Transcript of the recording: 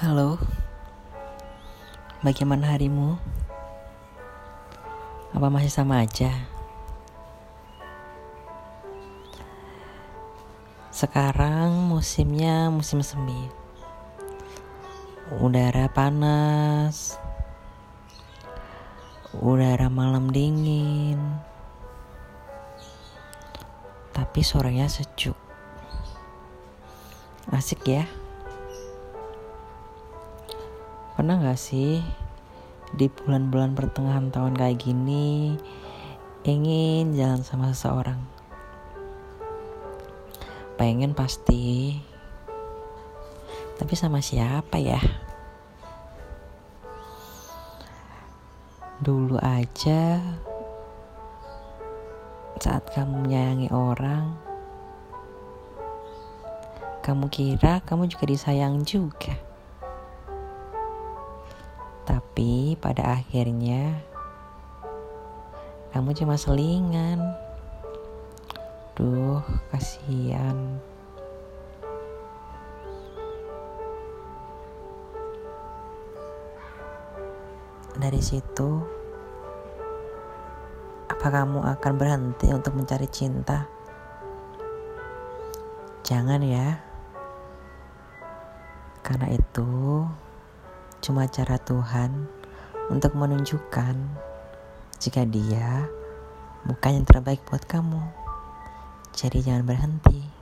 Halo, bagaimana harimu? Apa masih sama aja? Sekarang musimnya musim semi. Udara panas, udara malam dingin, tapi sorenya sejuk. Asik ya. Pernah gak sih di bulan-bulan pertengahan tahun kayak gini ingin jalan sama seseorang? Pengen pasti. Tapi sama siapa ya? Dulu aja saat kamu menyayangi orang, kamu kira kamu juga disayang juga. Tapi pada akhirnya kamu cuma selingan. Duh, kasihan. Dari situ, apa kamu akan berhenti untuk mencari cinta? Jangan ya. Karena itu cuma cara Tuhan untuk menunjukkan jika Dia bukan yang terbaik buat kamu. Jadi jangan berhenti.